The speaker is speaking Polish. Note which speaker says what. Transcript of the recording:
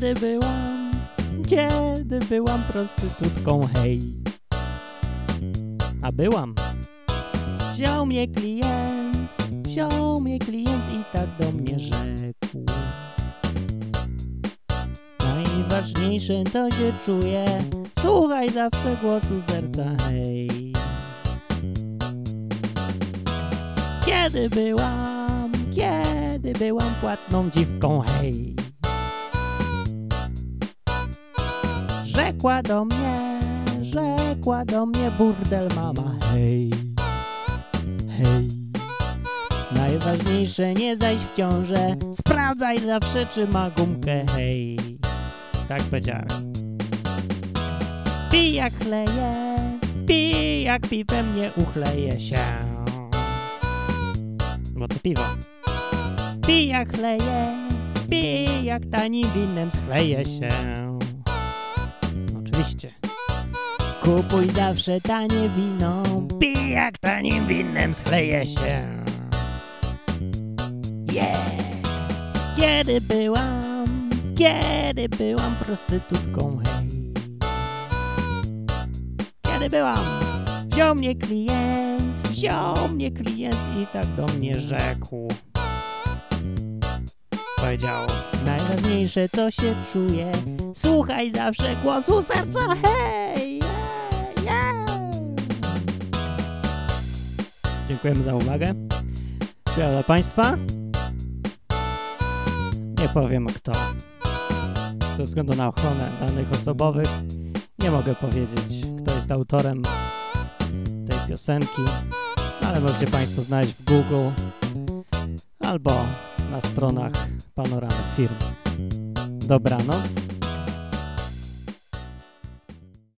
Speaker 1: Kiedy byłam, kiedy byłam prostytutką, hej. A byłam. Wziął mnie klient, wziął mnie klient i tak do mnie rzekł. Najważniejsze, co się czuje, słuchaj zawsze głosu serca, hej. Kiedy byłam, kiedy byłam płatną dziwką, hej. Rzekła do mnie, rzekła do mnie burdel mama, hej, hej. Najważniejsze nie zajść w ciążę, sprawdzaj zawsze czy ma gumkę, hej. Tak powiedziałem. Pij jak chleje, pij jak piwem nie uchleje się. Bo to piwo. Pij jak chleje, pij jak tanim winem schleje się. Oczywiście. Kupuj zawsze tanie wino, pij jak tanim winem schleje się. Yeah! Kiedy byłam, kiedy byłam prostytutką, hej. Kiedy byłam, wziął mnie klient, wziął mnie klient i tak do mnie rzekł. Powiedział, najważniejsze co się czuje, słuchaj zawsze głosu serca, hej! Yeah, yeah. Dziękujemy za uwagę. Dla Państwa. Nie powiem kto. Ze względu na ochronę danych osobowych nie mogę powiedzieć, kto jest autorem tej piosenki, ale możecie Państwo znaleźć w Google albo na stronach panoramy firm. Dobranoc.